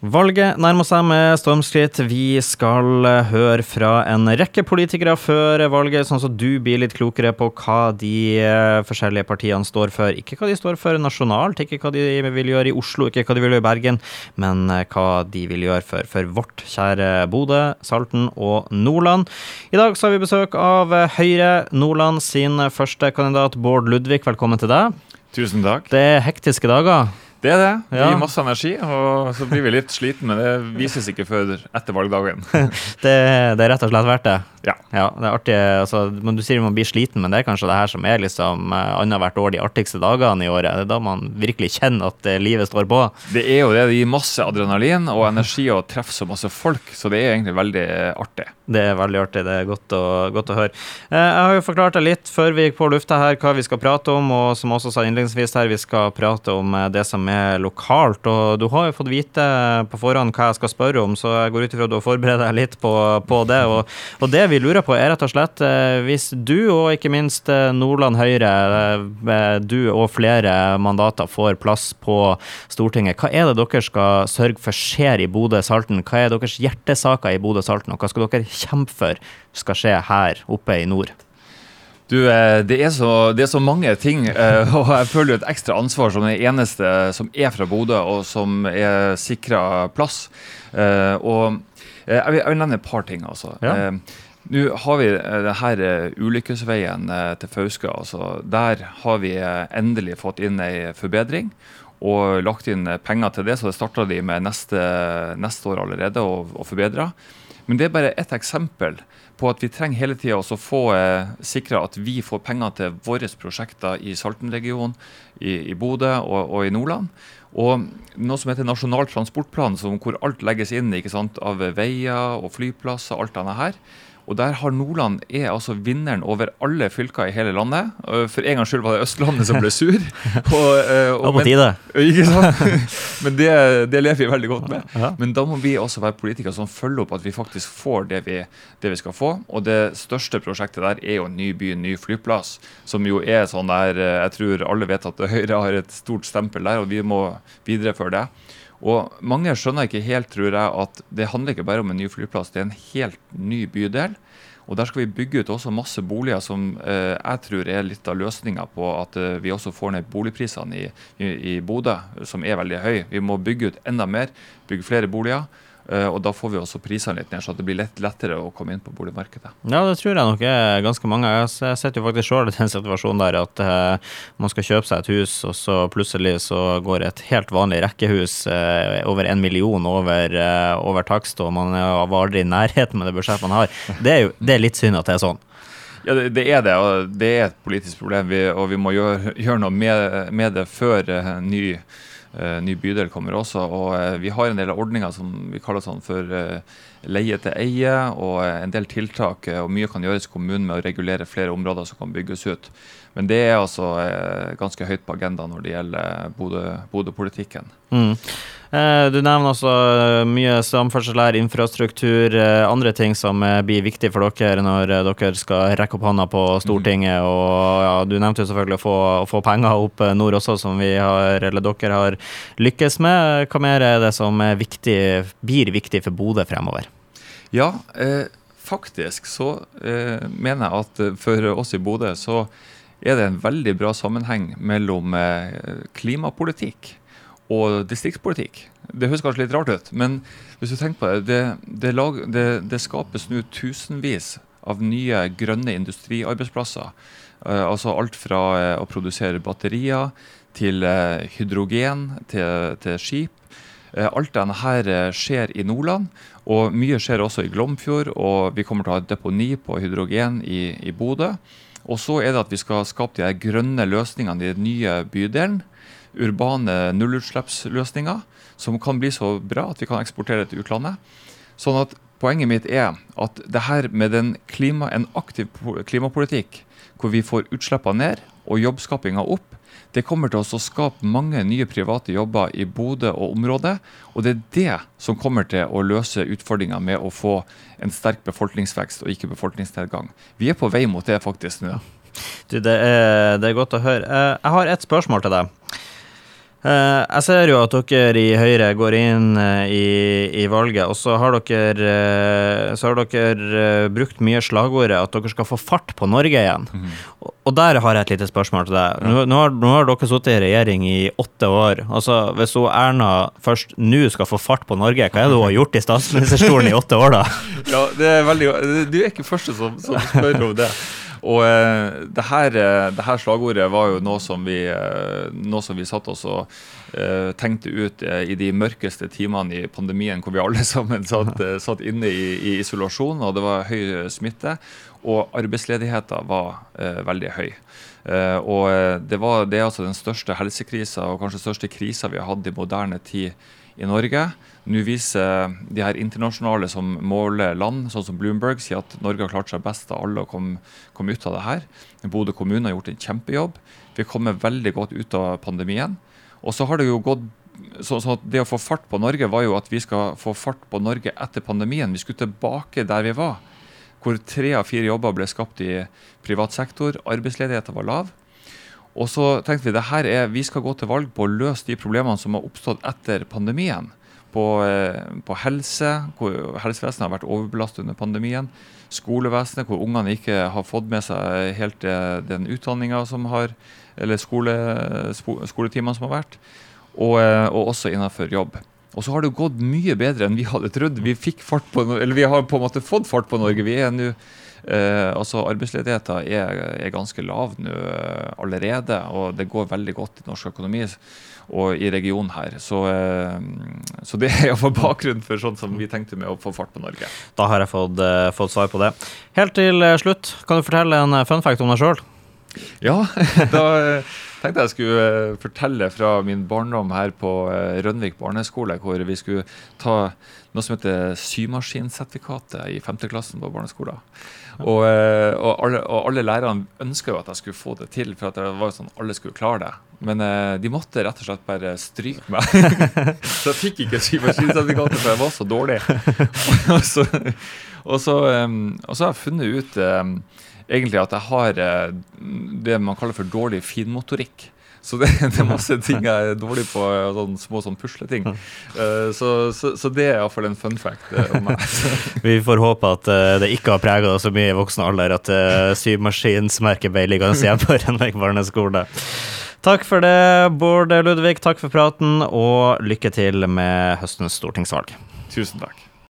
Valget nærmer seg med stormskritt. Vi skal eh, høre fra en rekke politikere før valget, sånn at du blir litt klokere på hva de eh, forskjellige partiene står for. Ikke hva de står for nasjonalt, ikke hva de vil gjøre i Oslo, ikke hva de vil gjøre i Bergen, men eh, hva de vil gjøre for, for vårt kjære Bodø, Salten og Nordland. I dag så har vi besøk av Høyre Nordland sin første kandidat, Bård Ludvig. Velkommen til deg. Tusen takk. Det er hektiske dager. Det er det. Det gir masse energi, og så blir vi litt sliten, men det vises ikke før etter valgdagen. det, det, er rett og slett verdt det? Ja. ja det er artig, altså, Du sier man blir sliten, men det er kanskje det her som er liksom eh, annethvert år de artigste dagene i året. Det er da man virkelig kjenner at eh, livet står på. Det er jo det. Det gir masse adrenalin og energi å treffe så masse folk, så det er egentlig veldig artig. Det er veldig artig. Det er godt å, godt å høre. Eh, jeg har jo forklart deg litt før vi gikk på lufta her hva vi skal prate om, og som også sa innledningsvis her, vi skal prate om det som er lokalt. Og du har jo fått vite på forhånd hva jeg skal spørre om, så jeg går ut ifra at du har forberedt deg litt på, på det. Og, og, det vi lurer på, er rett og slett eh, hvis du, og ikke minst eh, Nordland Høyre, eh, du og flere mandater får plass på Stortinget, hva er det dere skal sørge for skjer i Bodø-Salten? Hva er deres hjertesaker i Bodø-Salten, og hva skal dere kjempe for skal skje her oppe i nord? Du, eh, det er, så, det er så mange ting, eh, og jeg føler jo et ekstra ansvar som den eneste som er fra Bodø, og som er sikra plass. Eh, og jeg vil, jeg vil nevne et par ting, altså. Ja. Nå har vi denne ulykkesveien til Fauske. Altså, der har vi endelig fått inn ei forbedring og lagt inn penger til det, så det starta de med neste, neste år allerede å forbedre. Men det er bare ett eksempel på at vi trenger hele tida å få eh, sikra at vi får penger til våre prosjekter i Salten-regionen, i, i Bodø og, og, i Nordland. Og noe som heter Nasjonal transportplan, hvor alt legges inn ikke sant, av veier og flyplasser. alt denne her. Og der har Nordland er altså vinneren over alle fylker i hele landet. For en gangs skyld var det Østlandet som ble sur. Og, og, og, på tide. Ikke sant? Men det, det, lever vi veldig godt med. Men da må vi også være politikere som følger opp at vi faktisk får det vi, det vi, skal få. Og det største prosjektet der er jo ny by, ny flyplass. Som jo er sånn der Jeg tror alle vet at Høyre har et stort stempel der, og vi må videreføre det. Og mange skjønner ikke helt, tror jeg, at det handler ikke bare om en ny flyplass, det er en helt ny bydel. Og Der skal vi bygge ut også masse boliger som eh, jeg tror er litt av løsninga på at eh, vi også får ned boligprisene i, i, i Bodø, som er veldig høye. Vi må bygge ut enda mer, bygge flere boliger. Eh, og da får vi også prisene litt ned, så det blir lett, lettere å komme inn på boligmarkedet. Ja, det tror jeg nok er ganske mange. Jeg sitter jo faktisk sjøl i den situasjonen der at uh, man skal kjøpe seg et hus, og så plutselig så går et helt vanlig rekkehus uh, over en million over, over takst, og man var aldri i nærheten med det budsjettet man har. Det er jo det er litt synd at det er sånn. Ja, det, er det, og det er et politisk problem, vi, og vi må gjøre, gjøre noe med, med, det før ny ny bydel kommer også. Og uh, vi har en del ordninger som vi kaller sånn for uh, leie til eie, og en del tiltak. og Mye kan gjøres i kommunen med å regulere flere områder som kan bygges ut. Men det er altså ganske høyt på agendaen når det gjelder Bodø-politikken. Mm. Eh, du nevner også eh, mye samferdsel her, infrastruktur, eh, andre ting som blir viktig for dere når dere skal rekke opp hånda på Stortinget. Mm. Og ja, du nevnte jo selvfølgelig å få, å få, penger opp nord også, som vi har, eller dere har lykkes med. Hva mer er det som er viktig, blir viktig for Bodø fremover? Ja, eh, faktisk så eh, mener jeg at for oss i Bodø så er det en veldig bra sammenheng mellom eh, klimapolitikk og distriktspolitikk. Det høres kanskje litt rart ut, men hvis du tenker på det, det, det, lag, det, skapes nå tusenvis av nye grønne industriarbeidsplasser. Uh, altså alt fra uh, å produsere batterier til hydrogen til, til skip. alt dette skjer i Nordland, og mye skjer også i Glomfjord. Og vi kommer til å ha et deponi på hydrogen i, i Bodø. Og så er det at vi skal skape de grønne løsningene i den nye bydelen urbane nullutslippsløsninger som kan bli så bra at vi kan eksportere til utlandet. Sånn at Poenget mitt er at det her med klima, en aktiv klimapolitikk hvor vi får utslippene ned og jobbskapinga opp, det kommer til å skape mange nye private jobber i Bodø og området. Og det er det som kommer til å løse utfordringa med å få en sterk befolkningsvekst og ikke befolkningsnedgang. Vi er på vei mot det faktisk nå. Du, det er, det er godt å høre. Eh, jeg har et spørsmål til deg. Eh, jeg ser jo at dere i Høyre går inn eh, i, i valget, og så har dere, eh, så har dere brukt mye slagordet at dere skal få fart på Norge igjen. Mm. Og, og der har jeg et lite spørsmål til deg. Nå, nå, har, nå har, dere sittet i regjering i åtte år. Altså, Hvis hun Erna først nå skal få fart på Norge, hva er det hun har gjort i statsministerstolen i åtte år, da? Ja, det er veldig, Du er ikke første som, som spør om det. Og eh, det, her, eh, det, her, slagordet var jo noe som vi, eh, noe vi satt oss og eh, tenkte ut eh, i de mørkeste timene i pandemien, hvor vi alle sammen satt, eh, satt inne i, i, isolasjon, og det var høy smitte. Og arbeidsledigheten var veldig høy. og det, var, det er altså den største helsekrisa og kanskje største krisa vi har hatt i moderne tid i Norge. Nå viser de her internasjonale som måler land, sånn som Bloomberg, sier at Norge har klart seg best av alle å komme, kom ut av det her. Bodø kommune har gjort en kjempejobb. Vi kommer veldig godt ut av pandemien. Og så har det jo gått så, så, Det å få fart på Norge var jo at vi skal få fart på Norge etter pandemien. Vi skulle tilbake der vi var, hvor tre av fire jobber ble skapt i privat sektor. Arbeidsledigheten var lav. Og så tenkte vi det her er, vi skal gå til valg på å løse de problemene som har oppstått etter pandemien på, eh, på helse, hvor helsevesenet har vært overbelastet under pandemien. Skolevesenet, hvor ungene ikke har fått med seg helt eh, den utdanninga som har Eller skole, skoletimene som har vært. Og, eh, og også innenfor jobb. Og så har det gått mye bedre enn vi hadde trodd. Vi på, eller vi har på en måte fått fart på Norge. Vi er nå Eh, altså Arbeidsledigheten er, er, ganske lav nå allerede, og det går veldig godt i norsk økonomi og i regionen her. Så, eh, så det er iallfall bakgrunnen for sånn som vi tenkte med å få fart på Norge. Da har jeg fått, uh, fått svar på det. Helt til uh, slutt, kan du fortelle en fun fact om deg sjøl? Ja, da tenkte jeg skulle fortelle fra min barndom her på Rønvik barneskole, hvor vi skulle ta noe som heter symaskinsertifikatet i 5. klassen på barneskolen. Og, eh, og, alle, og, alle, lærerne ønska jo at jeg skulle få det til, for at det var jo sånn alle skulle klare det. Men eh, de måtte rett og slett bare stryke meg. så jeg fikk ikke symaskinsertifikatet, for jeg var så dårlig. og, så, og, så, og så har jeg funnet ut egentlig at jeg har uh, det man kaller for dårlig finmotorikk. Så det, det, er masse ting jeg er dårlig på, sånn små sånn pusleting. Uh, så, så, så, det er iallfall en fun fact uh, om meg. Vi får håpe at uh, det ikke har prega deg så mye i voksen alder at uh, symaskinsmerket ble liggende igjen på Rønvik barneskole. Takk for det, Bård Ludvig. Takk for praten, og lykke til med høstens stortingsvalg. Tusen takk.